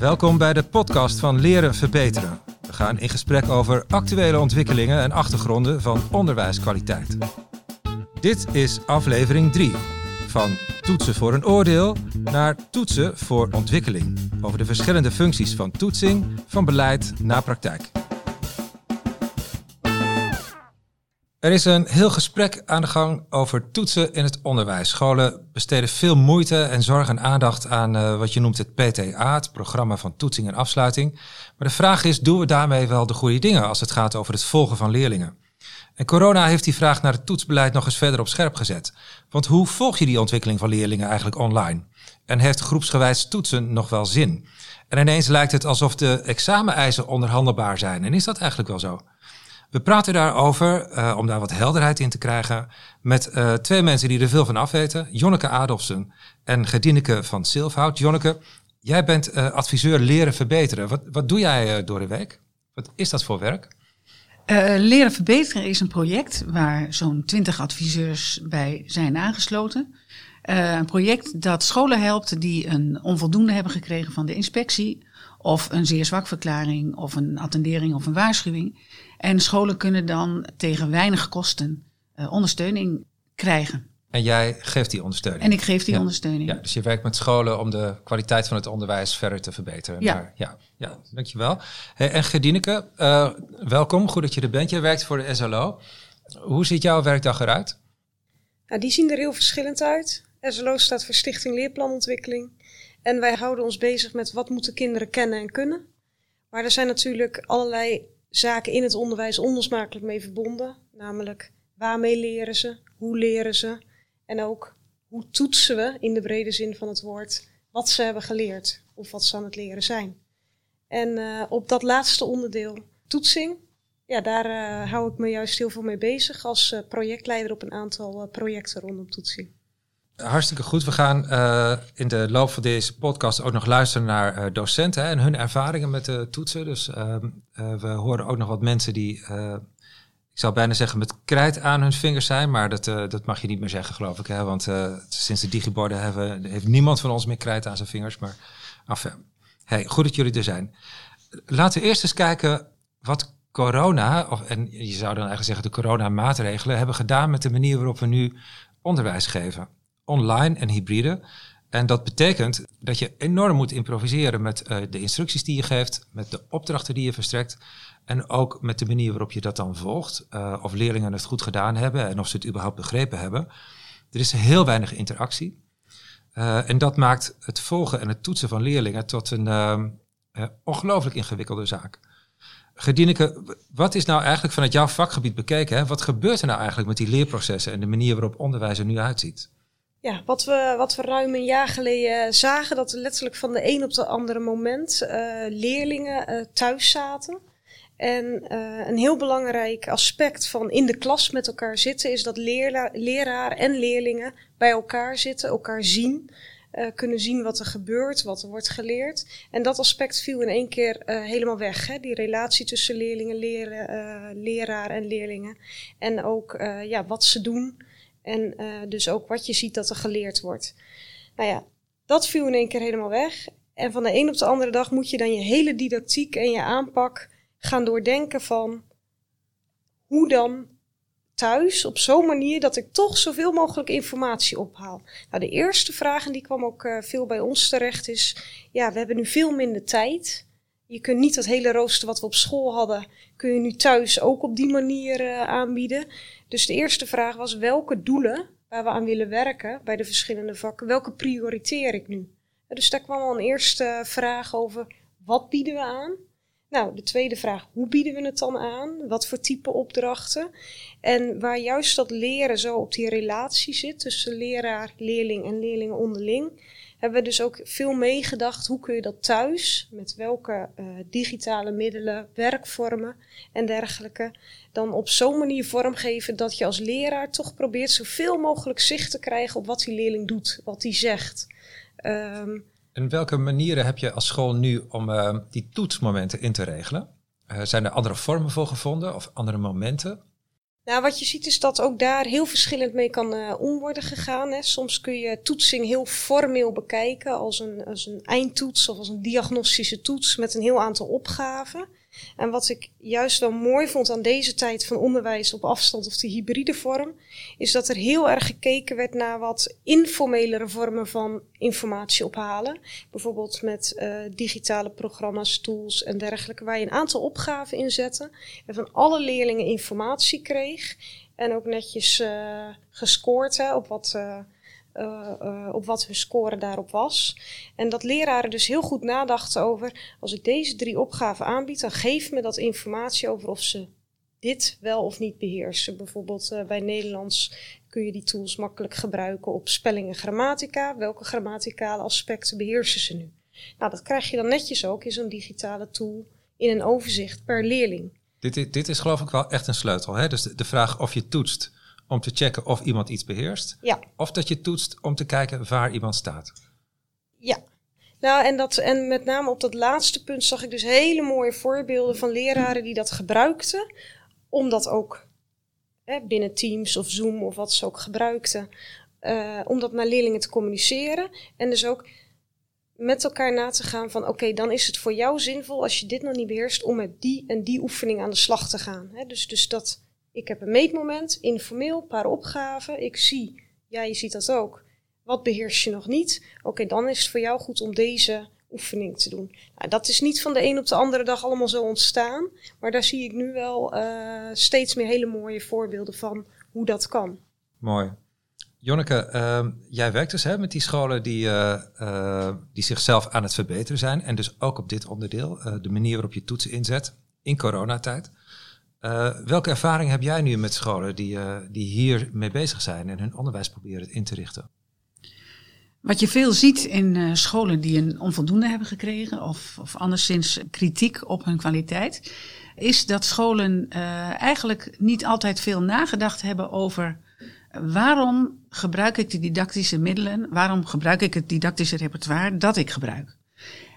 Welkom bij de podcast van Leren Verbeteren. We gaan in gesprek over actuele ontwikkelingen en achtergronden van onderwijskwaliteit. Dit is aflevering 3 van toetsen voor een oordeel naar toetsen voor ontwikkeling. Over de verschillende functies van toetsing, van beleid naar praktijk. Er is een heel gesprek aan de gang over toetsen in het onderwijs. Scholen besteden veel moeite en zorg en aandacht aan uh, wat je noemt het PTA, het programma van toetsing en afsluiting. Maar de vraag is, doen we daarmee wel de goede dingen als het gaat over het volgen van leerlingen? En corona heeft die vraag naar het toetsbeleid nog eens verder op scherp gezet. Want hoe volg je die ontwikkeling van leerlingen eigenlijk online? En heeft groepsgewijs toetsen nog wel zin? En ineens lijkt het alsof de exameneisen onderhandelbaar zijn. En is dat eigenlijk wel zo? We praten daarover, uh, om daar wat helderheid in te krijgen, met uh, twee mensen die er veel van afweten. Jonneke Adolfsen en Gedineke van Silfhout. Jonneke, jij bent uh, adviseur leren verbeteren. Wat, wat doe jij door de week? Wat is dat voor werk? leren verbeteren is een project waar zo'n twintig adviseurs bij zijn aangesloten. een project dat scholen helpt die een onvoldoende hebben gekregen van de inspectie of een zeer zwak verklaring of een attendering of een waarschuwing. En scholen kunnen dan tegen weinig kosten uh, ondersteuning krijgen. En jij geeft die ondersteuning? En ik geef die ondersteuning. Ja, dus je werkt met scholen om de kwaliteit van het onderwijs verder te verbeteren. Ja, daar, ja, ja dankjewel. Hey, en Gedineke, uh, welkom. Goed dat je er bent. Je werkt voor de SLO. Hoe ziet jouw werkdag eruit? Nou, die zien er heel verschillend uit. SLO staat voor Stichting Leerplanontwikkeling. En wij houden ons bezig met wat moeten kinderen kennen en kunnen. Maar er zijn natuurlijk allerlei zaken in het onderwijs onlosmakelijk mee verbonden. Namelijk waarmee leren ze, hoe leren ze en ook hoe toetsen we in de brede zin van het woord wat ze hebben geleerd of wat ze aan het leren zijn. En uh, op dat laatste onderdeel, toetsing, ja, daar uh, hou ik me juist heel veel mee bezig als uh, projectleider op een aantal projecten rondom toetsing. Hartstikke goed. We gaan uh, in de loop van deze podcast ook nog luisteren naar uh, docenten hè, en hun ervaringen met de toetsen. Dus uh, we horen ook nog wat mensen die, ik zou bijna zeggen, met krijt aan hun vingers zijn. Maar dat, dat mag je niet meer zeggen, geloof ik. Hè? Want sinds de digiborden hebben, heeft niemand van ons meer krijt aan zijn vingers. Maar enfin, hey, goed dat jullie er zijn. Laten we eerst eens kijken wat corona, of, en je zou dan eigenlijk zeggen de corona-maatregelen, hebben gedaan met de manier waarop we nu onderwijs geven online en hybride. En dat betekent dat je enorm moet improviseren met uh, de instructies die je geeft, met de opdrachten die je verstrekt. En ook met de manier waarop je dat dan volgt. Uh, of leerlingen het goed gedaan hebben en of ze het überhaupt begrepen hebben. Er is heel weinig interactie. Uh, en dat maakt het volgen en het toetsen van leerlingen tot een ongelooflijk ingewikkelde zaak. Gedieneke, wat is nou eigenlijk vanuit jouw vakgebied bekeken? Hè? Wat gebeurt er nou eigenlijk met die leerprocessen en de manier waarop onderwijs er nu uitziet? Ja, wat we, wat we ruim een jaar geleden zagen, dat letterlijk van de een op de andere moment uh, leerlingen uh, thuis zaten. En uh, een heel belangrijk aspect van in de klas met elkaar zitten is dat leerla leraar en leerlingen bij elkaar zitten, elkaar zien. kunnen zien wat er gebeurt, wat er wordt geleerd. En dat aspect viel in één keer helemaal weg. Hè? Die relatie tussen leerlingen, leren, leraar en leerlingen. En ook ja, wat ze doen. En uh, dus ook wat je ziet dat er geleerd wordt. Nou ja, dat viel in één keer helemaal weg. En van de een op de andere dag moet je dan je hele didactiek en je aanpak gaan doordenken van hoe dan thuis op zo'n manier dat ik toch zoveel mogelijk informatie ophaal. Nou, de eerste vraag, en die kwam ook uh, veel bij ons terecht, is: ja, we hebben nu veel minder tijd. Je kunt niet dat hele rooster wat we op school hadden, kun je nu thuis ook op die manier uh, aanbieden. Dus de eerste vraag was welke doelen waar we aan willen werken bij de verschillende vakken, welke prioriteer ik nu? Dus daar kwam al een eerste vraag over wat bieden we aan? Nou, de tweede vraag, hoe bieden we het dan aan? Wat voor type opdrachten? En waar juist dat leren zo op die relatie zit tussen leraar, leerling en leerlingen onderling, hebben we dus ook veel meegedacht. Hoe kun je dat thuis, met welke uh, digitale middelen, werkvormen en dergelijke, dan op zo'n manier vormgeven dat je als leraar toch probeert zoveel mogelijk zicht te krijgen op wat die leerling doet, wat hij zegt. Um, en welke manieren heb je als school nu om uh, die toetsmomenten in te regelen? Uh, zijn er andere vormen voor gevonden of andere momenten? Nou, wat je ziet is dat ook daar heel verschillend mee kan uh, om worden gegaan. Hè. Soms kun je toetsing heel formeel bekijken als een, als een eindtoets of als een diagnostische toets met een heel aantal opgaven. En wat ik juist wel mooi vond aan deze tijd van onderwijs op afstand of de hybride vorm, is dat er heel erg gekeken werd naar wat informelere vormen van informatie ophalen. Bijvoorbeeld met uh, digitale programma's, tools en dergelijke, waar je een aantal opgaven in zette en van alle leerlingen informatie kreeg. En ook netjes uh, gescoord op wat. Uh, uh, uh, op wat hun score daarop was. En dat leraren dus heel goed nadachten over: als ik deze drie opgaven aanbied, dan geef me dat informatie over of ze dit wel of niet beheersen. Bijvoorbeeld uh, bij Nederlands kun je die tools makkelijk gebruiken op spelling en grammatica. Welke grammaticale aspecten beheersen ze nu? Nou, dat krijg je dan netjes ook in zo'n digitale tool in een overzicht per leerling. Dit, dit is geloof ik wel echt een sleutel. Hè? Dus de vraag of je toetst om te checken of iemand iets beheerst. Ja. Of dat je toetst om te kijken waar iemand staat. Ja. Nou, en, dat, en met name op dat laatste punt zag ik dus hele mooie voorbeelden van leraren die dat gebruikten. Om dat ook hè, binnen Teams of Zoom of wat ze ook gebruikten. Uh, om dat naar leerlingen te communiceren. En dus ook met elkaar na te gaan van oké, dan is het voor jou zinvol als je dit nog niet beheerst om met die en die oefening aan de slag te gaan. Hè? Dus, dus dat ik heb een meetmoment, informeel, een paar opgaven. Ik zie, ja, je ziet dat ook. Wat beheers je nog niet? Oké, dan is het voor jou goed om deze oefening te doen. Nou, dat is niet van de een op de andere dag allemaal zo ontstaan. Maar daar zie ik nu wel uh, steeds meer hele mooie voorbeelden van hoe dat kan. Mooi. Jonneke, uh, jij werkt dus hè, met die scholen die, uh, uh, die zichzelf aan het verbeteren zijn. En dus ook op dit onderdeel, de manier waarop je toetsen inzet in coronatijd. Uh, welke ervaring heb jij nu met scholen die, uh, die hier mee bezig zijn en hun onderwijs proberen in te richten? Wat je veel ziet in uh, scholen die een onvoldoende hebben gekregen of, of anderszins kritiek op hun kwaliteit, is dat scholen eigenlijk niet altijd veel nagedacht hebben over waarom gebruik ik de didactische middelen, waarom gebruik ik het didactische repertoire dat ik gebruik.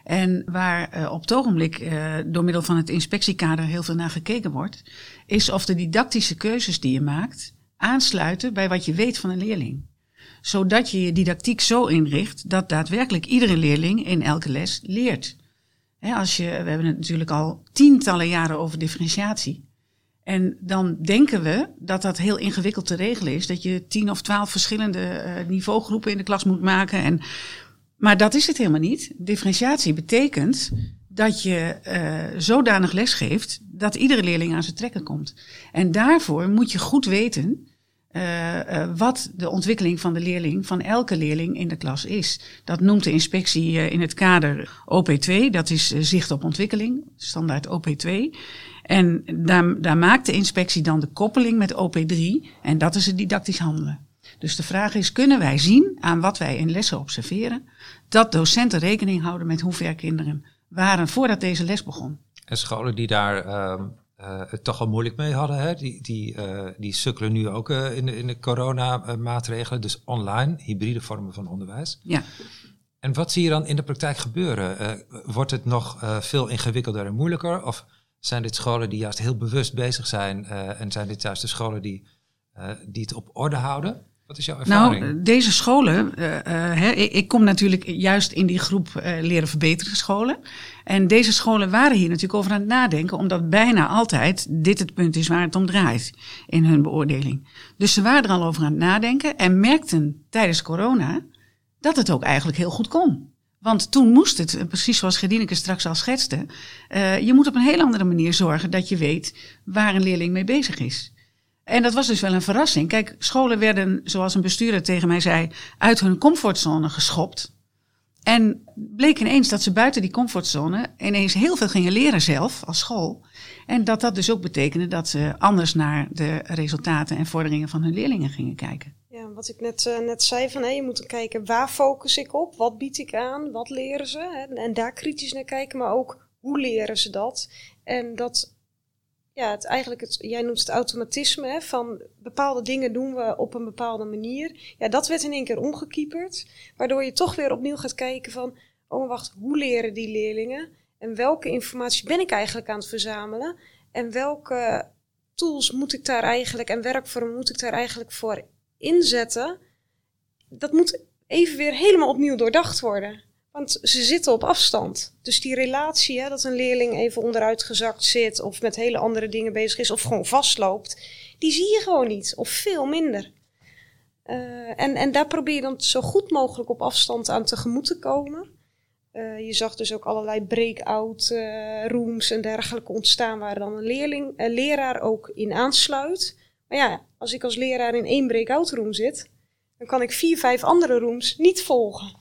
En waar uh, op het ogenblik uh, door middel van het inspectiekader heel veel naar gekeken wordt, is of de didactische keuzes die je maakt aansluiten bij wat je weet van een leerling. Zodat je je didactiek zo inricht dat daadwerkelijk iedere leerling in elke les leert. Als je, we hebben het natuurlijk al tientallen jaren over differentiatie. En dan denken we dat dat heel ingewikkeld te regelen is. Dat je tien of twaalf verschillende uh, niveaugroepen in de klas moet maken. En maar dat is het helemaal niet. Differentiatie betekent dat je uh, zodanig les geeft dat iedere leerling aan zijn trekken komt. En daarvoor moet je goed weten uh, wat de ontwikkeling van de leerling, van elke leerling in de klas is. Dat noemt de inspectie in het kader OP2, dat is zicht op ontwikkeling, standaard OP2. En daar, daar maakt de inspectie dan de koppeling met OP3 en dat is het didactisch handelen. Dus de vraag is, kunnen wij zien aan wat wij in lessen observeren, dat docenten rekening houden met hoe ver kinderen waren voordat deze les begon? En scholen die daar uh, uh, het toch al moeilijk mee hadden, hè? Die, die, uh, die sukkelen nu ook uh, in de, in de coronamaatregelen, dus online, hybride vormen van onderwijs. Ja. En wat zie je dan in de praktijk gebeuren? wordt het nog veel ingewikkelder en moeilijker? Of zijn dit scholen die juist heel bewust bezig zijn en zijn dit juist de scholen die, die het op orde houden? Wat is jouw ervaring? Nou, deze scholen, uh, uh, hè, ik kom natuurlijk juist in die groep uh, leren verbeteren scholen. En deze scholen waren hier natuurlijk over aan het nadenken, omdat bijna altijd dit het punt is waar het om draait in hun beoordeling. Dus ze waren er al over aan het nadenken en merkten tijdens corona dat het ook eigenlijk heel goed kon. Want toen moest het, precies zoals Gedineke straks al schetste, je moet op een heel andere manier zorgen dat je weet waar een leerling mee bezig is. En dat was dus wel een verrassing. Kijk, scholen werden, zoals een bestuurder tegen mij zei, uit hun comfortzone geschopt. En bleek ineens dat ze buiten die comfortzone ineens heel veel gingen leren zelf als school. En dat dat dus ook betekende dat ze anders naar de resultaten en vorderingen van hun leerlingen gingen kijken. Ja, wat ik net, uh, net zei, van, hey, je moet kijken waar focus ik op, wat bied ik aan, wat leren ze. Hè, en daar kritisch naar kijken, maar ook hoe leren ze dat. En dat ja, het, eigenlijk het, jij noemt het automatisme hè, van bepaalde dingen doen we op een bepaalde manier. Ja, dat werd in één keer omgekieperd, waardoor je toch weer opnieuw gaat kijken van, oh wacht, hoe leren die leerlingen? En welke informatie ben ik eigenlijk aan het verzamelen? En welke tools moet ik daar eigenlijk en werkvorm moet ik daar eigenlijk voor inzetten? Dat moet even weer helemaal opnieuw doordacht worden. Want ze zitten op afstand. Dus die relatie, hè, dat een leerling even onderuit gezakt zit of met hele andere dingen bezig is of gewoon vastloopt, die zie je gewoon niet of veel minder. Uh, en, en daar probeer je dan zo goed mogelijk op afstand aan tegemoet te komen. Uh, je zag dus ook allerlei breakout uh, rooms en dergelijke ontstaan waar dan een leerling, een leraar ook in aansluit. Maar ja, als ik als leraar in één breakout room zit, dan kan ik vier, vijf andere rooms niet volgen.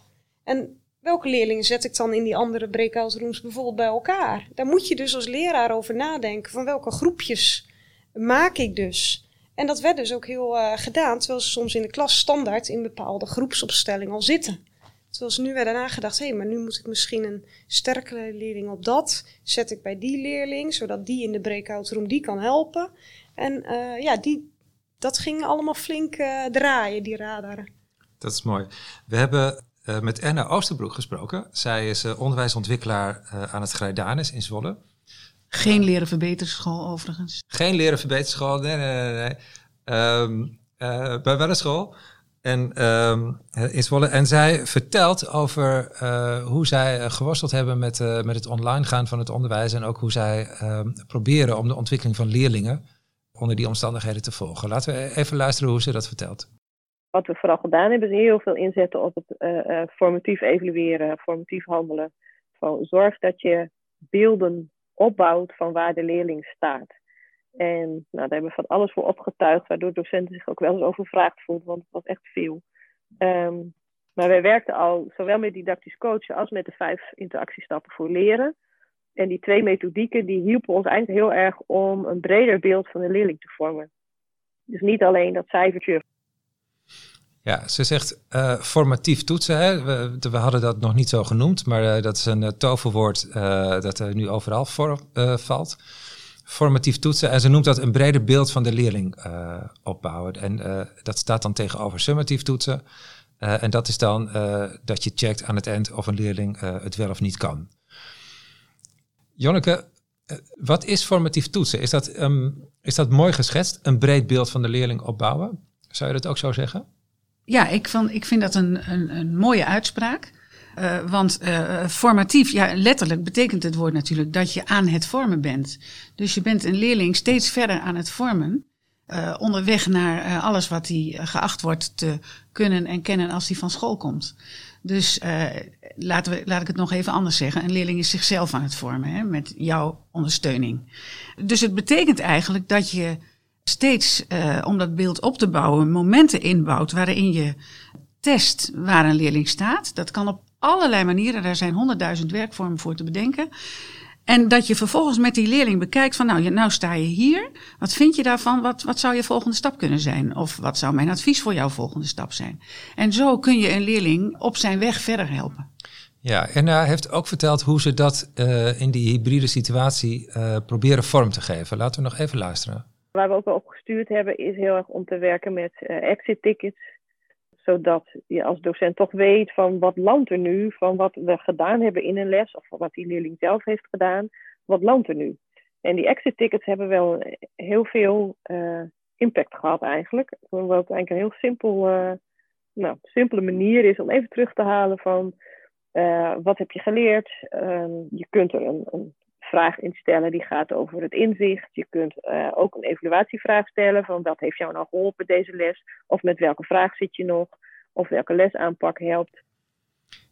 En welke leerlingen zet ik dan in die andere breakout rooms bijvoorbeeld bij elkaar? Daar moet je dus als leraar over nadenken van welke groepjes maak ik dus. En dat werd dus ook heel uh, gedaan, terwijl ze soms in de klas standaard in bepaalde groepsopstelling al zitten. Terwijl ze nu werden nagedacht, hé, hey, maar nu moet ik misschien een sterkere leerling op dat. Zet ik bij die leerling, zodat die in de breakout room die kan helpen. En uh, ja, die, dat ging allemaal flink uh, draaien, die radaren. Dat is mooi. We hebben uh, met Anna Oosterbroek gesproken. Zij is onderwijsontwikkelaar aan het Grijdanis in Zwolle. Geen leren verbeterschool overigens. Geen leren verbeterschool, nee, nee, nee. nee. Um, bij wel een school. En um, in Zwolle. En zij vertelt over uh, hoe zij geworsteld hebben met, uh, met het online gaan van het onderwijs. En ook hoe zij um, proberen om de ontwikkeling van leerlingen onder die omstandigheden te volgen. Laten we even luisteren hoe ze dat vertelt. Wat we vooral gedaan hebben, is heel veel inzetten op het uh, formatief evalueren, formatief handelen. Van zorg dat je beelden opbouwt van waar de leerling staat. En nou, daar hebben we van alles voor opgetuigd, waardoor docenten zich ook wel eens overvraagd voelden, want het was echt veel. Um, maar wij werkten al zowel met didactisch coachen als met de vijf interactiestappen voor leren. En die twee methodieken die hielpen ons eigenlijk heel erg om een breder beeld van de leerling te vormen. Dus niet alleen dat cijfertje. Ja, ze zegt uh, formatief toetsen. Hè? We, we, hadden dat nog niet zo genoemd, maar uh, dat is een uh, toverwoord dat er nu overal voor valt formatief toetsen. En ze noemt dat een breder beeld van de leerling opbouwen. En dat staat dan tegenover summatief toetsen. En dat is dan dat je checkt aan het eind of een leerling het wel of niet kan. Jonneke, wat is formatief toetsen? Is dat, um, is dat mooi geschetst? Een breed beeld van de leerling opbouwen? Zou je dat ook zo zeggen? Ja, ik, van, ik vind dat een, een, een mooie uitspraak. Uh, want uh, formatief, ja, letterlijk betekent het woord natuurlijk dat je aan het vormen bent. Dus je bent een leerling steeds verder aan het vormen. Uh, onderweg naar alles wat hij geacht wordt te kunnen en kennen als hij van school komt. Dus laten we, laat ik het nog even anders zeggen. Een leerling is zichzelf aan het vormen hè, met jouw ondersteuning. Dus het betekent eigenlijk dat je steeds, om dat beeld op te bouwen, momenten inbouwt waarin je test waar een leerling staat. Dat kan op allerlei manieren. Daar zijn honderdduizend werkvormen voor te bedenken. En dat je vervolgens met die leerling bekijkt van, nou, nou sta je hier. Wat vind je daarvan? Wat, wat zou je volgende stap kunnen zijn? Of wat zou mijn advies voor jouw volgende stap zijn? En zo kun je een leerling op zijn weg verder helpen. Ja, en hij heeft ook verteld hoe ze dat uh, in die hybride situatie uh, proberen vorm te geven. Laten we nog even luisteren. Waar we ook op gestuurd hebben is heel erg om te werken met uh, exit tickets zodat je als docent toch weet van wat landt er nu, van wat we gedaan hebben in een les, of wat die leerling zelf heeft gedaan, wat landt er nu. En die exit tickets hebben wel heel veel uh, impact gehad eigenlijk. Wat eigenlijk een heel simpel, uh, nou, simpele manier is om even terug te halen van wat heb je geleerd. Uh, je kunt er een, een, vraag instellen die gaat over het inzicht. Je kunt uh, ook een evaluatievraag stellen van wat heeft jou nou geholpen deze les? Of met welke vraag zit je nog? Of welke lesaanpak helpt?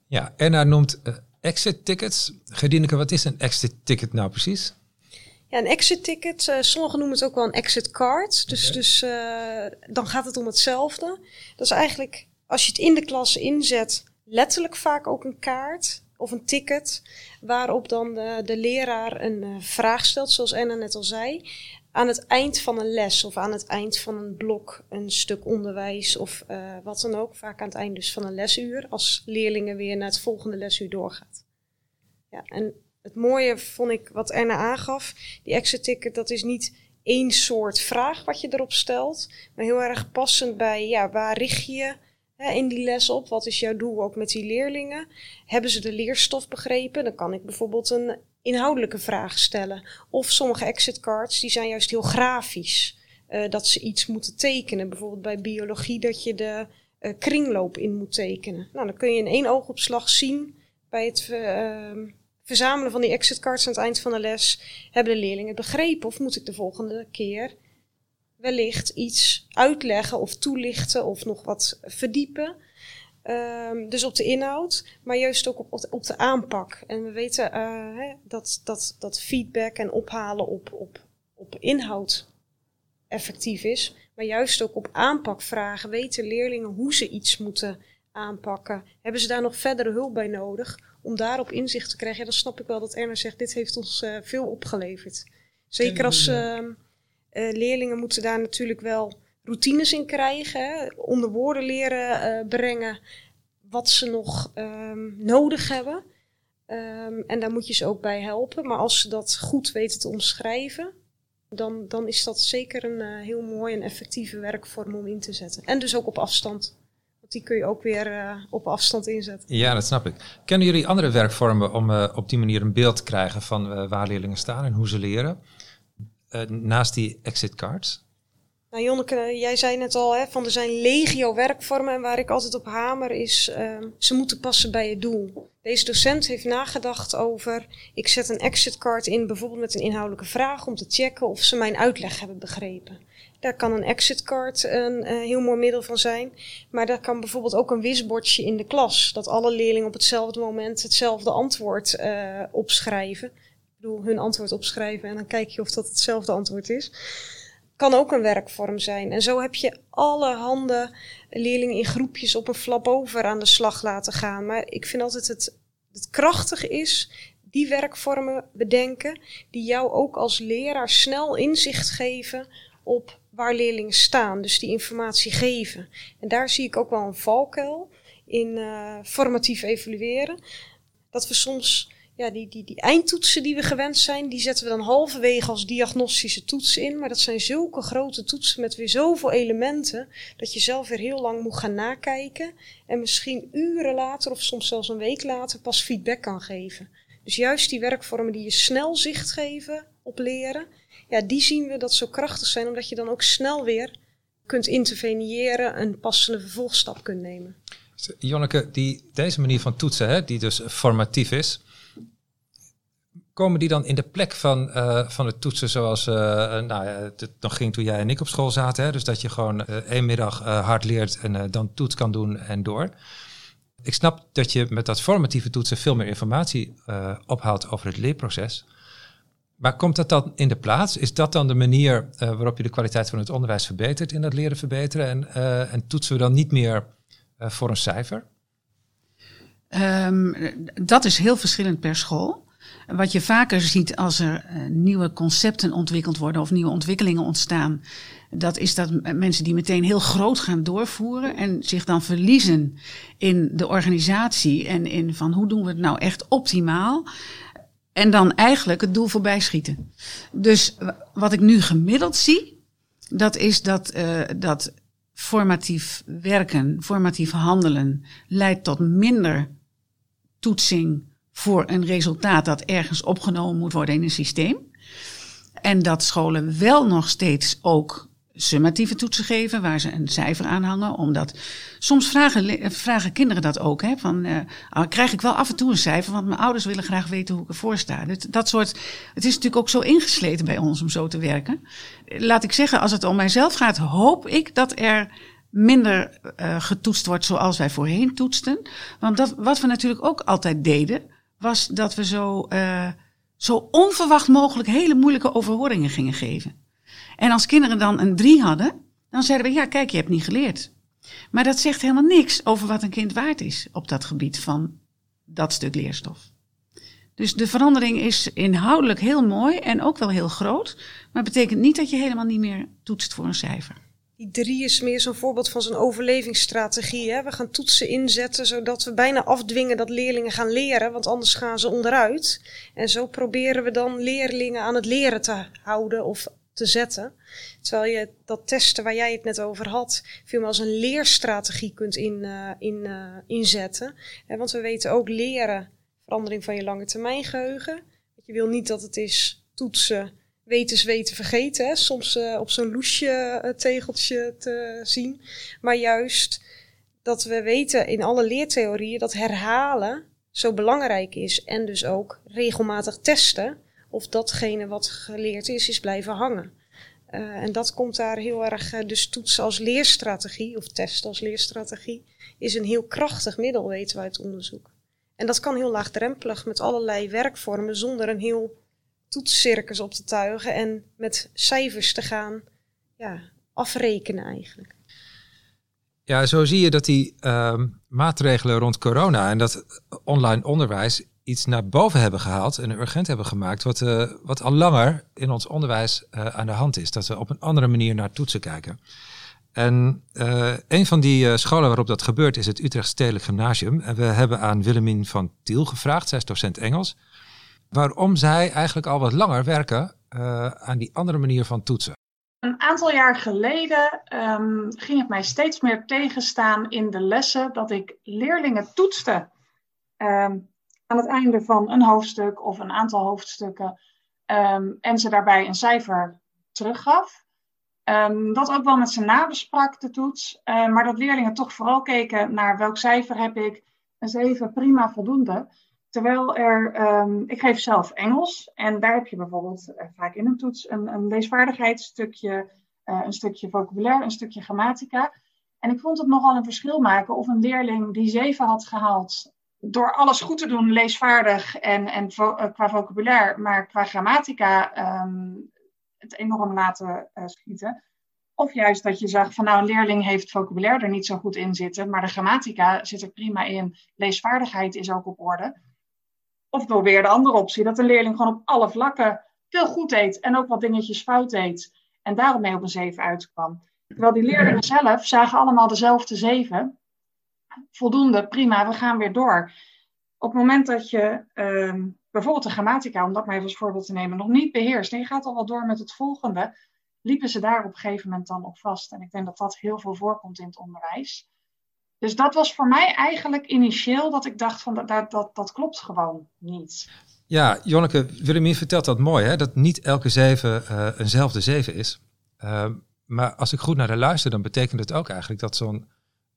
Ja, Enna noemt uh, exit tickets. Gedieneke, wat is een exit ticket nou precies? Ja, een exit ticket, uh, sommigen noemen het ook wel een exit card. Dus, okay. dus dan gaat het om hetzelfde. Dat is eigenlijk, als je het in de klas inzet, letterlijk vaak ook een kaart of een ticket, waarop dan de, de leraar een uh, vraag stelt, zoals Anna net al zei, aan het eind van een les of aan het eind van een blok, een stuk onderwijs of uh, wat dan ook, vaak aan het eind dus van een lesuur, als leerlingen weer naar het volgende lesuur doorgaat. Ja, en het mooie vond ik wat Anna aangaf, die exit ticket, dat is niet één soort vraag wat je erop stelt, maar heel erg passend bij, ja, waar richt je in die les op? Wat is jouw doel ook met die leerlingen? Hebben ze de leerstof begrepen? Dan kan ik bijvoorbeeld een inhoudelijke vragen stellen. Of sommige exit cards die zijn juist heel grafisch. Uh, dat ze iets moeten tekenen. Bijvoorbeeld bij biologie dat je de uh, kringloop in moet tekenen. Nou, dan kun je in één oogopslag zien bij het uh, verzamelen van die exit cards aan het eind van de les. Hebben de leerlingen het begrepen of moet ik de volgende keer wellicht iets uitleggen of toelichten of nog wat verdiepen? Um, dus op de inhoud, maar juist ook op, op de aanpak. En we weten uh, hè, dat, dat, dat feedback en ophalen op, op, op inhoud effectief is. Maar juist ook op aanpakvragen weten leerlingen hoe ze iets moeten aanpakken. Hebben ze daar nog verdere hulp bij nodig om daarop inzicht te krijgen? Ja, dan snap ik wel dat Erna zegt, dit heeft ons uh, veel opgeleverd. Zeker als uh, uh, leerlingen moeten daar natuurlijk wel routines in krijgen. Onder woorden leren uh, brengen wat ze nog um, nodig hebben. Um, en daar moet je ze ook bij helpen. Maar als ze dat goed weten te omschrijven, dan, dan is dat zeker een uh, heel mooi en effectieve werkvorm om in te zetten. En dus ook op afstand. Want die kun je ook weer op afstand inzetten. Ja, dat snap ik. Kennen jullie andere werkvormen om op die manier een beeld te krijgen van waar leerlingen staan en hoe ze leren? Naast die exit cards? Nou Jonneke, jij zei net al, hè, van er zijn legio werkvormen en waar ik altijd op hamer is, uh, ze moeten passen bij je doel. Deze docent heeft nagedacht over, ik zet een exit card in, bijvoorbeeld met een inhoudelijke vraag om te checken of ze mijn uitleg hebben begrepen. Daar kan een exit card een, een heel mooi middel van zijn, maar daar kan bijvoorbeeld ook een wisbordje in de klas, dat alle leerlingen op hetzelfde moment hetzelfde antwoord uh, opschrijven. Bedoel, hun antwoord opschrijven en dan kijk je of dat hetzelfde antwoord is kan ook een werkvorm zijn. En zo heb je allerhande leerlingen in groepjes op een flap over aan de slag laten gaan. Maar ik vind altijd het, het krachtige is die werkvormen bedenken die jou ook als leraar snel inzicht geven op waar leerlingen staan. Dus die informatie geven. En daar zie ik ook wel een valkuil in uh, formatief evalueren. Dat we soms ja, die, die, die eindtoetsen die we gewend zijn, die zetten we dan halverwege als diagnostische toetsen in. Maar dat zijn zulke grote toetsen met weer zoveel elementen, dat je zelf weer heel lang moet gaan nakijken. En misschien uren later of soms zelfs een week later pas feedback kan geven. Dus juist die werkvormen die je snel zicht geven op leren, ja, die zien we dat zo krachtig zijn, omdat je dan ook snel weer kunt interveneren, een passende vervolgstap kunt nemen. Jonneke, die, deze manier van toetsen, hè, die dus formatief is, komen die dan in de plek van, uh, van het toetsen zoals uh, nou, het nog ging toen jij en ik op school zaten? Hè? Dus dat je gewoon één middag hard leert en dan toets kan doen en door. Ik snap dat je met dat formatieve toetsen veel meer informatie ophaalt over het leerproces. Maar komt dat dan in de plaats? Is dat dan de manier waarop je de kwaliteit van het onderwijs verbetert in dat leren verbeteren? En, en toetsen we dan niet meer voor een cijfer? Um, dat is heel verschillend per school. Wat je vaker ziet als er uh, nieuwe concepten ontwikkeld worden of nieuwe ontwikkelingen ontstaan, dat is dat mensen die meteen heel groot gaan doorvoeren en zich dan verliezen in de organisatie en in van hoe doen we het nou echt optimaal. En dan eigenlijk het doel voorbij schieten. Dus wat ik nu gemiddeld zie, dat is dat, uh, dat formatief werken, formatief handelen leidt tot minder toetsing, voor een resultaat dat ergens opgenomen moet worden in een systeem. En dat scholen wel nog steeds ook summatieve toetsen geven, waar ze een cijfer aan hangen. Omdat soms vragen, vragen kinderen dat ook. Hè, van, uh, krijg ik wel af en toe een cijfer, want mijn ouders willen graag weten hoe ik ervoor sta. Dat, dat soort, het is natuurlijk ook zo ingesleten bij ons om zo te werken. Laat ik zeggen, als het om mijzelf gaat, hoop ik dat er minder uh, getoetst wordt zoals wij voorheen toetsten. Want dat, wat we natuurlijk ook altijd deden, was dat we zo, uh, zo onverwacht mogelijk hele moeilijke overhoringen gingen geven. En als kinderen dan een drie hadden, dan zeiden we, ja kijk, je hebt niet geleerd. Maar dat zegt helemaal niks over wat een kind waard is op dat gebied van dat stuk leerstof. Dus de verandering is inhoudelijk heel mooi en ook wel heel groot, maar betekent niet dat je helemaal niet meer toetst voor een cijfer. Die drie is meer zo'n voorbeeld van zo'n overlevingsstrategie. Hè? We gaan toetsen inzetten zodat we bijna afdwingen dat leerlingen gaan leren, want anders gaan ze onderuit. En zo proberen we dan leerlingen aan het leren te houden of te zetten. Terwijl je dat testen waar jij het net over had, veel meer als een leerstrategie kunt in, uh, in, uh, inzetten. want we weten ook leren, verandering van je lange termijn geheugen Je wil niet dat het is toetsen, weten, weten, vergeten. Soms uh, op zo'n loesje uh, tegeltje te zien. Maar juist dat we weten in alle leertheorieën dat herhalen zo belangrijk is. En dus ook regelmatig testen of datgene wat geleerd is, is blijven hangen. Uh, en dat komt daar heel erg, dus toetsen als leerstrategie, of testen als leerstrategie, is een heel krachtig middel, weten we uit onderzoek. En dat kan heel laagdrempelig met allerlei werkvormen zonder een heel toetscircus op te tuigen en met cijfers te gaan ja, afrekenen eigenlijk. Ja, zo zie je dat die uh, maatregelen rond corona en dat online onderwijs iets naar boven hebben gehaald en urgent hebben gemaakt, wat, uh, wat al langer in ons onderwijs uh, aan de hand is. Dat we op een andere manier naar toetsen kijken. En uh, een van die scholen waarop dat gebeurt is het Utrecht Stedelijk Gymnasium. En we hebben aan Willemien van Tiel gevraagd, zij is docent Engels, waarom zij eigenlijk al wat langer werken aan die andere manier van toetsen. Een aantal jaar geleden um, ging het mij steeds meer tegenstaan in de lessen dat ik leerlingen toetste. Um, aan het einde van een hoofdstuk of een aantal hoofdstukken um, en ze daarbij een cijfer teruggaf. Dat ook wel met ze nabesprak, de toets, uh, maar dat leerlingen toch vooral keken naar welk cijfer heb ik, een 7, prima, voldoende. Terwijl er, um, ik geef zelf Engels en daar heb je bijvoorbeeld uh, vaak in een toets een, een uh, een stukje vocabulaire, een stukje grammatica. En ik vond het nogal een verschil maken of een leerling die 7 had gehaald door alles goed te doen, leesvaardig en, en uh, qua vocabulaire, maar qua grammatica um, het enorm laten schieten. Of juist dat je zag van nou, een leerling heeft vocabulaire er niet zo goed in zitten, maar de grammatica zit er prima in. Leesvaardigheid is ook op orde. Of door de andere optie, dat een leerling gewoon op alle vlakken veel goed deed en ook wat dingetjes fout deed. En daarom mee op een 7 uitkwam. Terwijl die leerlingen zelf zagen allemaal dezelfde 7 voldoende, prima, we gaan weer door. Op het moment dat je uh, bijvoorbeeld de grammatica, om dat maar even als voorbeeld te nemen, nog niet beheerst en je gaat al wel door met het volgende, liepen ze daar op een gegeven moment dan op vast. En ik denk dat dat heel veel voorkomt in het onderwijs. Dus dat was voor mij eigenlijk initieel dat ik dacht van dat, dat, dat, klopt gewoon niet. Ja, Jonneke, Willemien vertelt dat mooi, hè? dat niet elke zeven uh, eenzelfde zeven is. Uh, maar als ik goed naar de luister, dan betekent het ook eigenlijk dat zo'n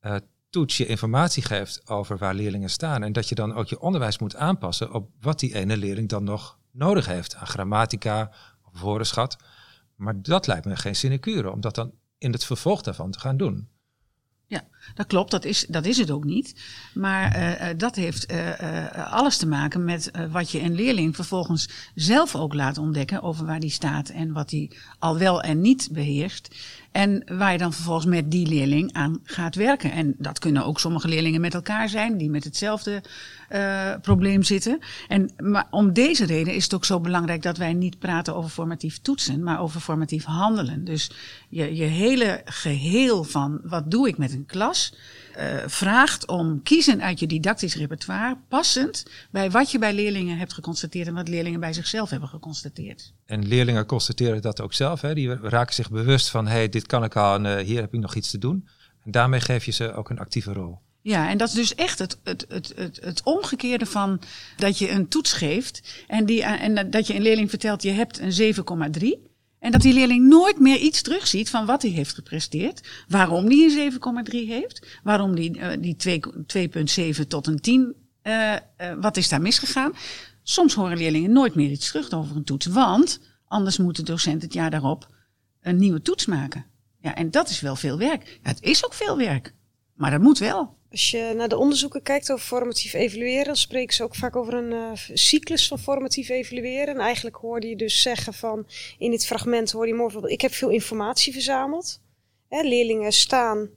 uh, toets je informatie geeft over waar leerlingen staan. En dat je dan ook je onderwijs moet aanpassen op wat die ene leerling dan nog nodig heeft aan grammatica of woordenschat. Maar dat lijkt me geen sinecure om dat dan in het vervolg daarvan te gaan doen. Ja, dat klopt. Dat is, dat is het ook niet. Maar uh, dat heeft uh, alles te maken met wat je een leerling vervolgens zelf ook laat ontdekken over waar die staat en wat hij al wel en niet beheerst. En waar je dan vervolgens met die leerling aan gaat werken. En dat kunnen ook sommige leerlingen met elkaar zijn, die met hetzelfde uh, probleem zitten. En, maar om deze reden is het ook zo belangrijk dat wij niet praten over formatief toetsen, maar over formatief handelen. Dus je, je hele geheel van wat doe ik met een klas. Uh, vraagt om kiezen uit je didactisch repertoire, passend bij wat je bij leerlingen hebt geconstateerd en wat leerlingen bij zichzelf hebben geconstateerd. En leerlingen constateren dat ook zelf. Hè? Die raken zich bewust van, hé, hey, dit kan ik al en uh, hier heb ik nog iets te doen. En daarmee geef je ze ook een actieve rol. Ja, en dat is dus echt het, het, het, het, het omgekeerde van dat je een toets geeft en, die, en dat je een leerling vertelt, je hebt een 7,3. En dat die leerling nooit meer iets terugziet van wat hij heeft gepresteerd. Waarom die een 7,3 heeft. Waarom die, uh, die 2,7 tot een 10. Uh, uh, wat is daar misgegaan? Soms horen leerlingen nooit meer iets terug over een toets. Want anders moet de docent het jaar daarop een nieuwe toets maken. Ja, en dat is wel veel werk. Ja, het is ook veel werk. Maar dat moet wel. Als je naar de onderzoeken kijkt over formatief evalueren, dan spreken ze ook vaak over een uh, cyclus van formatief evalueren. En eigenlijk hoorde je dus zeggen van, in dit fragment hoor je bijvoorbeeld, ik heb veel informatie verzameld. Hè, leerlingen staan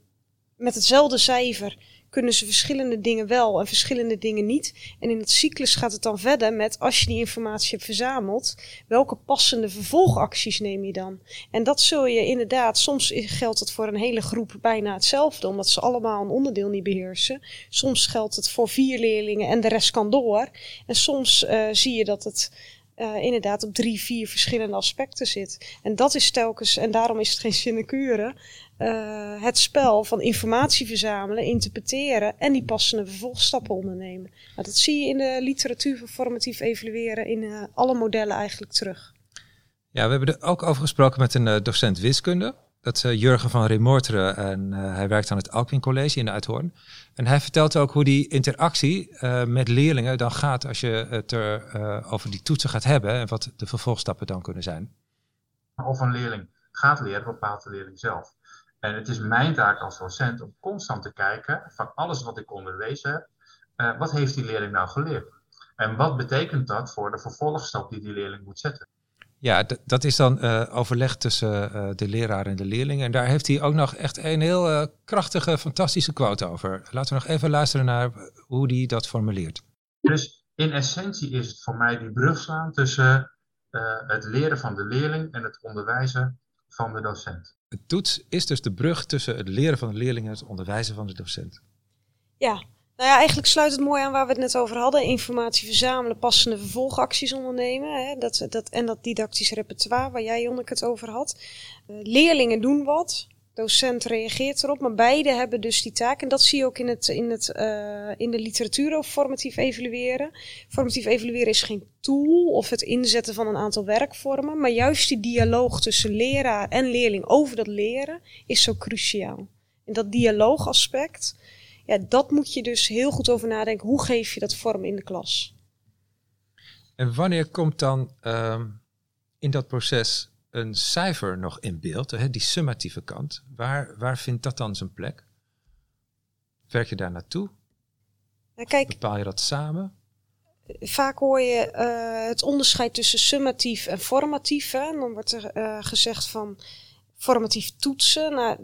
met hetzelfde cijfer kunnen ze verschillende dingen wel en verschillende dingen niet. En in het cyclus gaat het dan verder met als je die informatie hebt verzameld, welke passende vervolgacties neem je dan? En dat zul je inderdaad, soms geldt het voor een hele groep bijna hetzelfde, omdat ze allemaal een onderdeel niet beheersen. Soms geldt het voor vier leerlingen en de rest kan door. En soms uh, zie je dat het uh, inderdaad op drie, vier verschillende aspecten zit. En dat is telkens, en daarom is het geen sinecure, uh, het spel van informatie verzamelen, interpreteren en die passende vervolgstappen ondernemen. Nou, dat zie je in de literatuur van formatief evalueren in uh, alle modellen eigenlijk terug. Ja, we hebben er ook over gesproken met een docent wiskunde. Dat is Jurgen van Remorteren en hij werkt aan het Alkwin College in Uithoorn. En hij vertelt ook hoe die interactie uh, met leerlingen dan gaat als je het er over die toetsen gaat hebben en wat de vervolgstappen dan kunnen zijn. Of een leerling gaat leren, bepaalt de leerling zelf. En het is mijn taak als docent om constant te kijken van alles wat ik onderwezen heb, wat heeft die leerling nou geleerd? En wat betekent dat voor de vervolgstap die die leerling moet zetten? Ja, dat is dan uh, overleg tussen uh, de leraar en de leerling. En daar heeft hij ook nog echt een heel uh, krachtige, fantastische quote over. Laten we nog even luisteren naar hoe hij dat formuleert. Dus in essentie is het voor mij die brug slaan tussen het leren van de leerling en het onderwijzen van de docent. Het toets is dus de brug tussen het leren van de leerling en het onderwijzen van de docent. Ja, nou ja, eigenlijk sluit het mooi aan waar we het net over hadden. Informatie verzamelen, passende vervolgacties ondernemen. Hè? Dat, dat, en dat didactisch repertoire waar jij, Jonneke, het over had. Uh, leerlingen doen wat. Docent reageert erop. Maar beide hebben dus die taak. En dat zie je ook in, het, in, het, uh, in de literatuur over formatief evalueren. Formatief evalueren is geen tool of het inzetten van een aantal werkvormen. Maar juist die dialoog tussen leraar en leerling over dat leren is zo cruciaal. En dat dialoogaspect ja, dat moet je dus heel goed over nadenken. Hoe geef je dat vorm in de klas? En wanneer komt dan um, in dat proces een cijfer nog in beeld, hè, die summatieve kant? Waar, waar vindt dat dan zijn plek? Werk je daar naartoe? Kijk, Bepaal je dat samen? Vaak hoor je uh, het onderscheid tussen summatief en formatief. Hè? En dan wordt er uh, gezegd van formatief toetsen. Nou,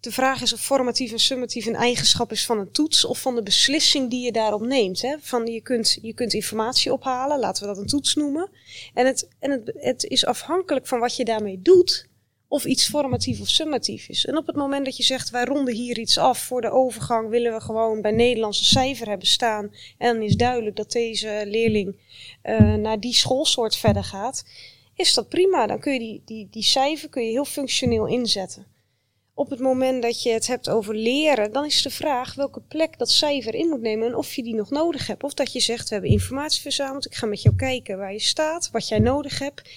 de vraag is of formatief en summatief een eigenschap is van een toets of van de beslissing die je daarop neemt. Hè? Van je, kunt, je kunt informatie ophalen, laten we dat een toets noemen. En, het, en het, het is afhankelijk van wat je daarmee doet, of iets formatief of summatief is. En op het moment dat je zegt, wij ronden hier iets af voor de overgang, willen we gewoon bij Nederlandse cijfer hebben staan. En dan is duidelijk dat deze leerling uh, naar die schoolsoort verder gaat. Is dat prima? Dan kun je die, die, die cijfer kun je heel functioneel inzetten op het moment dat je het hebt over leren, dan is de vraag welke plek dat cijfer in moet nemen en of je die nog nodig hebt. Of dat je zegt, we hebben informatie verzameld, ik ga met jou kijken waar je staat, wat jij nodig hebt.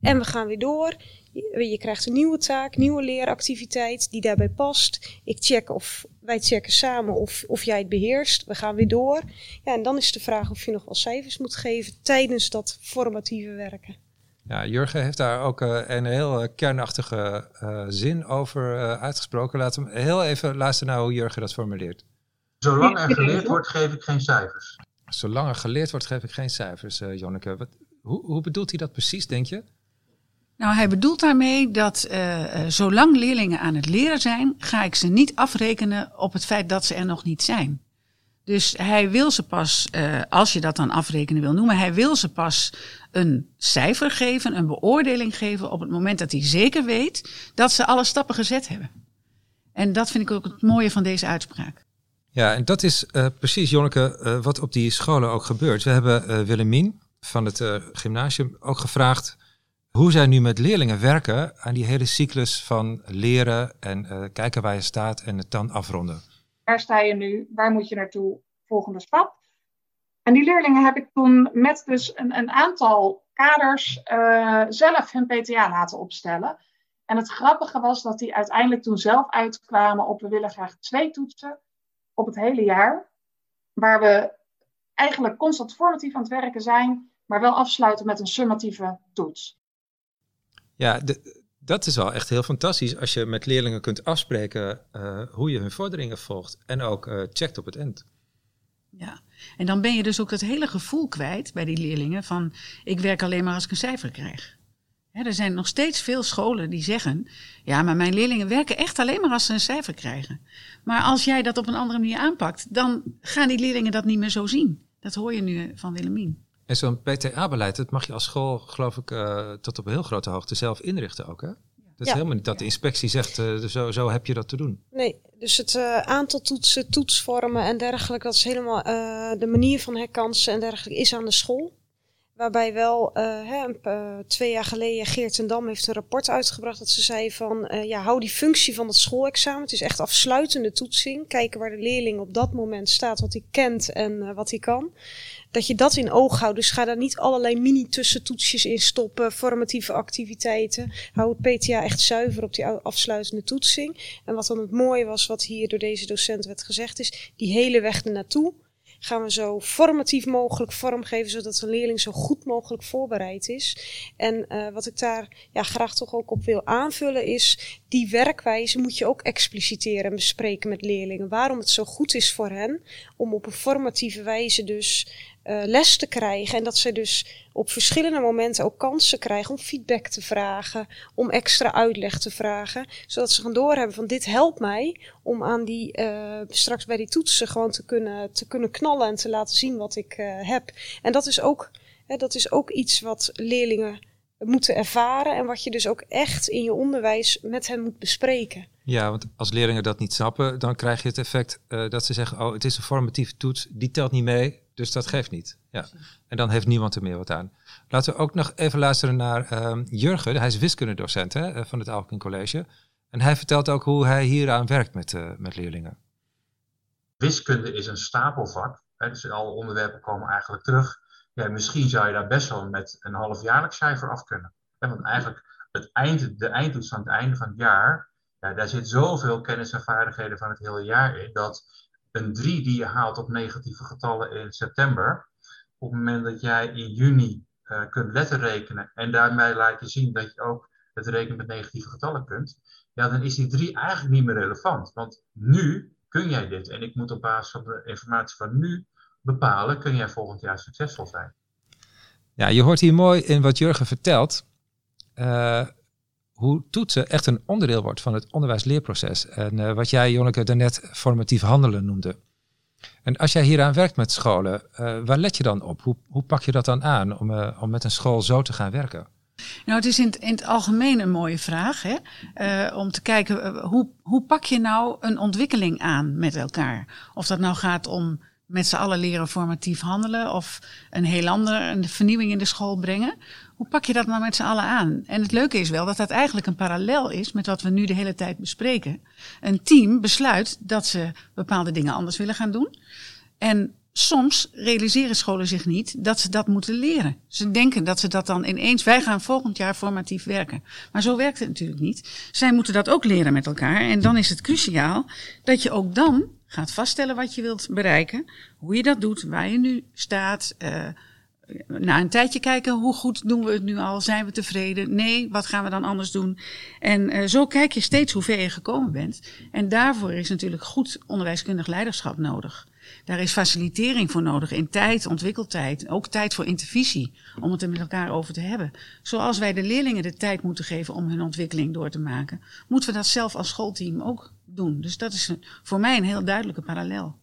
En we gaan weer door. Je, krijgt een nieuwe taak, nieuwe leeractiviteit die daarbij past. Ik check of wij checken samen of, of jij het beheerst. We gaan weer door. Ja, en dan is de vraag of je nog wel cijfers moet geven tijdens dat formatieve werken. Ja, Jurgen heeft daar ook uh, een heel uh, kernachtige uh, zin over uitgesproken. Laten we heel even luisteren naar hoe Jurgen dat formuleert. Zolang er geleerd wordt, geef ik geen cijfers. Zolang er geleerd wordt, geef ik geen cijfers, Jonneke. Wat, hoe, hoe bedoelt hij dat precies, denk je? Nou, hij bedoelt daarmee dat zolang leerlingen aan het leren zijn, ga ik ze niet afrekenen op het feit dat ze er nog niet zijn. Dus hij wil ze pas, uh, als je dat dan afrekenen wil noemen, hij wil ze pas een cijfer geven, een beoordeling geven op het moment dat hij zeker weet dat ze alle stappen gezet hebben. En dat vind ik ook het mooie van deze uitspraak. Ja, en dat is uh, precies, Jonneke, uh, wat op die scholen ook gebeurt. We hebben Willemien van het gymnasium ook gevraagd hoe zij nu met leerlingen werken aan die hele cyclus van leren en kijken waar je staat en het dan afronden. Waar sta je nu? Waar moet je naartoe? Volgende stap. En die leerlingen heb ik toen met dus een, een aantal kaders uh, zelf hun PTA laten opstellen. En het grappige was dat die uiteindelijk toen zelf uitkwamen op we willen graag twee toetsen op het hele jaar. Waar we eigenlijk constant formatief aan het werken zijn, maar wel afsluiten met een summatieve toets. Ja, de, dat is wel echt heel fantastisch als je met leerlingen kunt afspreken uh, hoe je hun vorderingen volgt en ook uh, checkt op het eind. Ja, en dan ben je dus ook dat hele gevoel kwijt bij die leerlingen van ik werk alleen maar als ik een cijfer krijg. er zijn nog steeds veel scholen die zeggen, ja, maar mijn leerlingen werken echt alleen maar als ze een cijfer krijgen. Maar als jij dat op een andere manier aanpakt, dan gaan die leerlingen dat niet meer zo zien. Dat hoor je nu van Willemien. En zo'n PTA-beleid, dat mag je als school, geloof ik, uh, tot op een heel grote hoogte zelf inrichten ook, hè? Dat is helemaal niet dat de inspectie zegt, uh, zo, zo heb je dat te doen. Nee, dus het uh, aantal toetsen, toetsvormen en dergelijke, dat is helemaal de manier van herkansen en dergelijke is aan de school. Waarbij wel hè, twee jaar geleden Geert en Dam heeft een rapport uitgebracht dat ze zei van ja, hou die functie van het schoolexamen. Het is echt afsluitende toetsing. Kijken waar de leerling op dat moment staat, wat hij kent en wat hij kan. Dat je dat in oog houdt. Dus ga daar niet allerlei mini-tussentoetsjes in stoppen, formatieve activiteiten. Hou het PTA echt zuiver op die afsluitende toetsing. En wat dan het mooie was, wat hier door deze docent werd gezegd, is die hele weg ernaartoe gaan we zo formatief mogelijk vormgeven, zodat een leerling zo goed mogelijk voorbereid is. En uh, wat ik daar ja, graag toch ook op wil aanvullen is, die werkwijze moet je ook expliciteren en bespreken met leerlingen. Waarom het zo goed is voor hen om op een formatieve wijze dus uh, les te krijgen. En dat ze dus op verschillende momenten ook kansen krijgen om feedback te vragen, om extra uitleg te vragen. Zodat ze gaan doorhebben van dit helpt mij om aan die, uh, straks bij die toetsen gewoon te kunnen, te kunnen knallen en te laten zien wat ik uh, heb. En dat is ook, hè, dat is ook iets wat leerlingen moeten ervaren en wat je dus ook echt in je onderwijs met hen moet bespreken. Ja, want als leerlingen dat niet snappen, dan krijg je het effect dat ze zeggen, oh, het is een formatieve toets, die telt niet mee, dus dat geeft niet. Ja. En dan heeft niemand er meer wat aan. Laten we ook nog even luisteren naar uh, Jurgen, hij is wiskundedocent hè, eh, van het Alkin College. En hij vertelt ook hoe hij hieraan werkt met, uh, met leerlingen. Wiskunde is een stapelvak, hè, dus alle onderwerpen komen eigenlijk terug ja, misschien zou je daar best wel met een halfjaarlijks cijfer af kunnen. Ja, want eigenlijk het eind, de eindtoets aan het einde van het jaar, ja, daar zit zoveel kennis en vaardigheden van het hele jaar in, dat een 3 die je haalt op negatieve getallen in september, op het moment dat jij in juni uh, kunt letterrekenen en daarmee laat je zien dat je ook het rekenen met negatieve getallen kunt, ja, dan is die 3 eigenlijk niet meer relevant. Want nu kun jij dit en ik moet op basis van de informatie van nu bepalen, kun jij volgend jaar succesvol zijn. Ja, je hoort hier mooi in wat Jurgen vertelt, uh, hoe toetsen echt een onderdeel wordt van het onderwijsleerproces. En uh, wat jij, Jonneke, daarnet formatief handelen noemde. En als jij hieraan werkt met scholen, uh, waar let je dan op? Hoe, hoe pak je dat dan aan om, om met een school zo te gaan werken? Nou, het is in het, in het algemeen een mooie vraag. Hè? Om te kijken, hoe, hoe pak je nou een ontwikkeling aan met elkaar? Of dat nou gaat om met z'n allen leren formatief handelen of een heel ander, een vernieuwing in de school brengen. Hoe pak je dat nou met z'n allen aan? En het leuke is wel dat dat eigenlijk een parallel is met wat we nu de hele tijd bespreken. Een team besluit dat ze bepaalde dingen anders willen gaan doen. En soms realiseren scholen zich niet dat ze dat moeten leren. Ze denken dat ze dat dan ineens, wij gaan volgend jaar formatief werken. Maar zo werkt het natuurlijk niet. Zij moeten dat ook leren met elkaar. En dan is het cruciaal dat je ook dan gaat vaststellen wat je wilt bereiken, hoe je dat doet, waar je nu staat. Uh, na een tijdje kijken, hoe goed doen we het nu al? Zijn we tevreden? Nee, wat gaan we dan anders doen? En uh, zo kijk je steeds hoe ver je gekomen bent. En daarvoor is natuurlijk goed onderwijskundig leiderschap nodig. Daar is facilitering voor nodig in tijd, ontwikkeltijd. Ook tijd voor intervisie, om het er met elkaar over te hebben. Zoals wij de leerlingen de tijd moeten geven om hun ontwikkeling door te maken, moeten we dat zelf als schoolteam ook doen. Dus dat is voor mij een heel duidelijke parallel.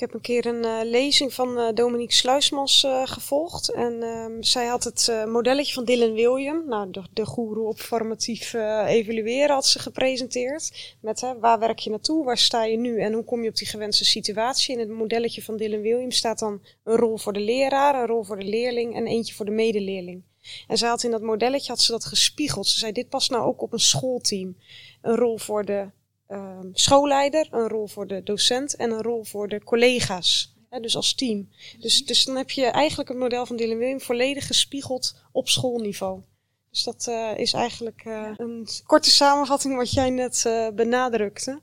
Ik heb een keer een uh, lezing van uh, Dominique Sluismans uh, gevolgd. En ehm, zij had het modelletje van Dylan William, nou, de, de goeroe op formatief evalueren, had ze gepresenteerd. Met waar werk je naartoe, waar sta je nu en hoe kom je op die gewenste situatie. In het modelletje van Dylan William staat dan een rol voor de leraar, een rol voor de leerling en eentje voor de medeleerling. En zij had in dat modelletje had ze dat gespiegeld. Ze zei, dit past nou ook op een schoolteam. Een rol voor de uh, schoolleider, een rol voor de docent en een rol voor de collega's. Hè, dus als team. Dus, dus dan heb je eigenlijk het model van Dylan William volledig gespiegeld op schoolniveau. Dus dat uh, is eigenlijk uh, een korte samenvatting wat jij net uh, benadrukte.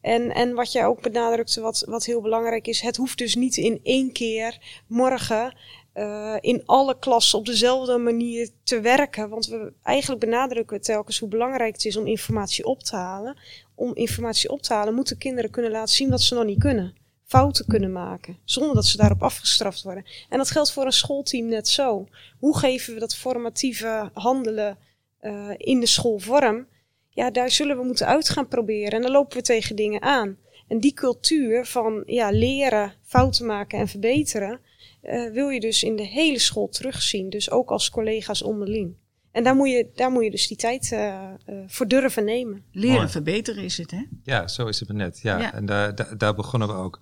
En, en wat jij ook benadrukte, wat, wat heel belangrijk is, het hoeft dus niet in één keer morgen uh, in alle klassen op dezelfde manier te werken. Want we eigenlijk benadrukken telkens hoe belangrijk het is om informatie op te halen. Om informatie op te halen moeten kinderen kunnen laten zien wat ze nog niet kunnen. Fouten kunnen maken, zonder dat ze daarop afgestraft worden. En dat geldt voor een schoolteam net zo. Hoe geven we dat formatieve handelen uh, in de school vorm? Ja, daar zullen we moeten uit gaan proberen. En dan lopen we tegen dingen aan. En die cultuur van ja, leren, fouten maken en verbeteren, uh, wil je dus in de hele school terugzien. Dus ook als collega's onderling. En daar moet je, daar moet je dus die tijd uh, uh, voor durven nemen. Leren Mooi. verbeteren is het, hè? Ja, zo is het net. Ja, ja. en daar, daar, daar, begonnen we ook.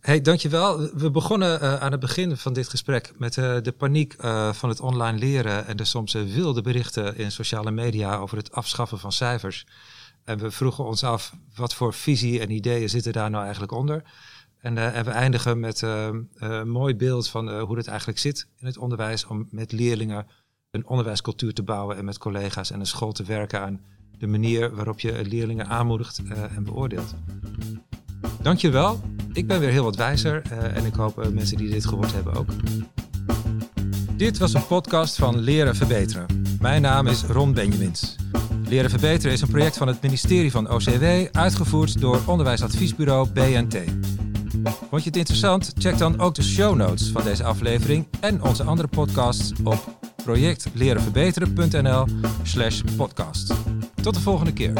Hey, dankjewel. We begonnen uh, aan het begin van dit gesprek met uh, de paniek uh, van het online leren en de soms wilde berichten in sociale media over het afschaffen van cijfers. En we vroegen ons af, wat voor visie en ideeën zitten daar nou eigenlijk onder? En, en we eindigen met een mooi beeld van hoe het eigenlijk zit in het onderwijs om met leerlingen een onderwijscultuur te bouwen en met collega's en een school te werken aan de manier waarop je leerlingen aanmoedigt en beoordeelt. Dankjewel. Ik ben weer heel wat wijzer en ik hoop mensen die dit gehoord hebben ook. Dit was een podcast van Leren Verbeteren. Mijn naam is Ron Benjamins. Leren Verbeteren is een project van het ministerie van OCW, uitgevoerd door onderwijsadviesbureau BNT. Vond je het interessant? Check dan ook de show notes van deze aflevering en onze andere podcasts op projectlerenverbeteren.nl/podcast. Tot de volgende keer.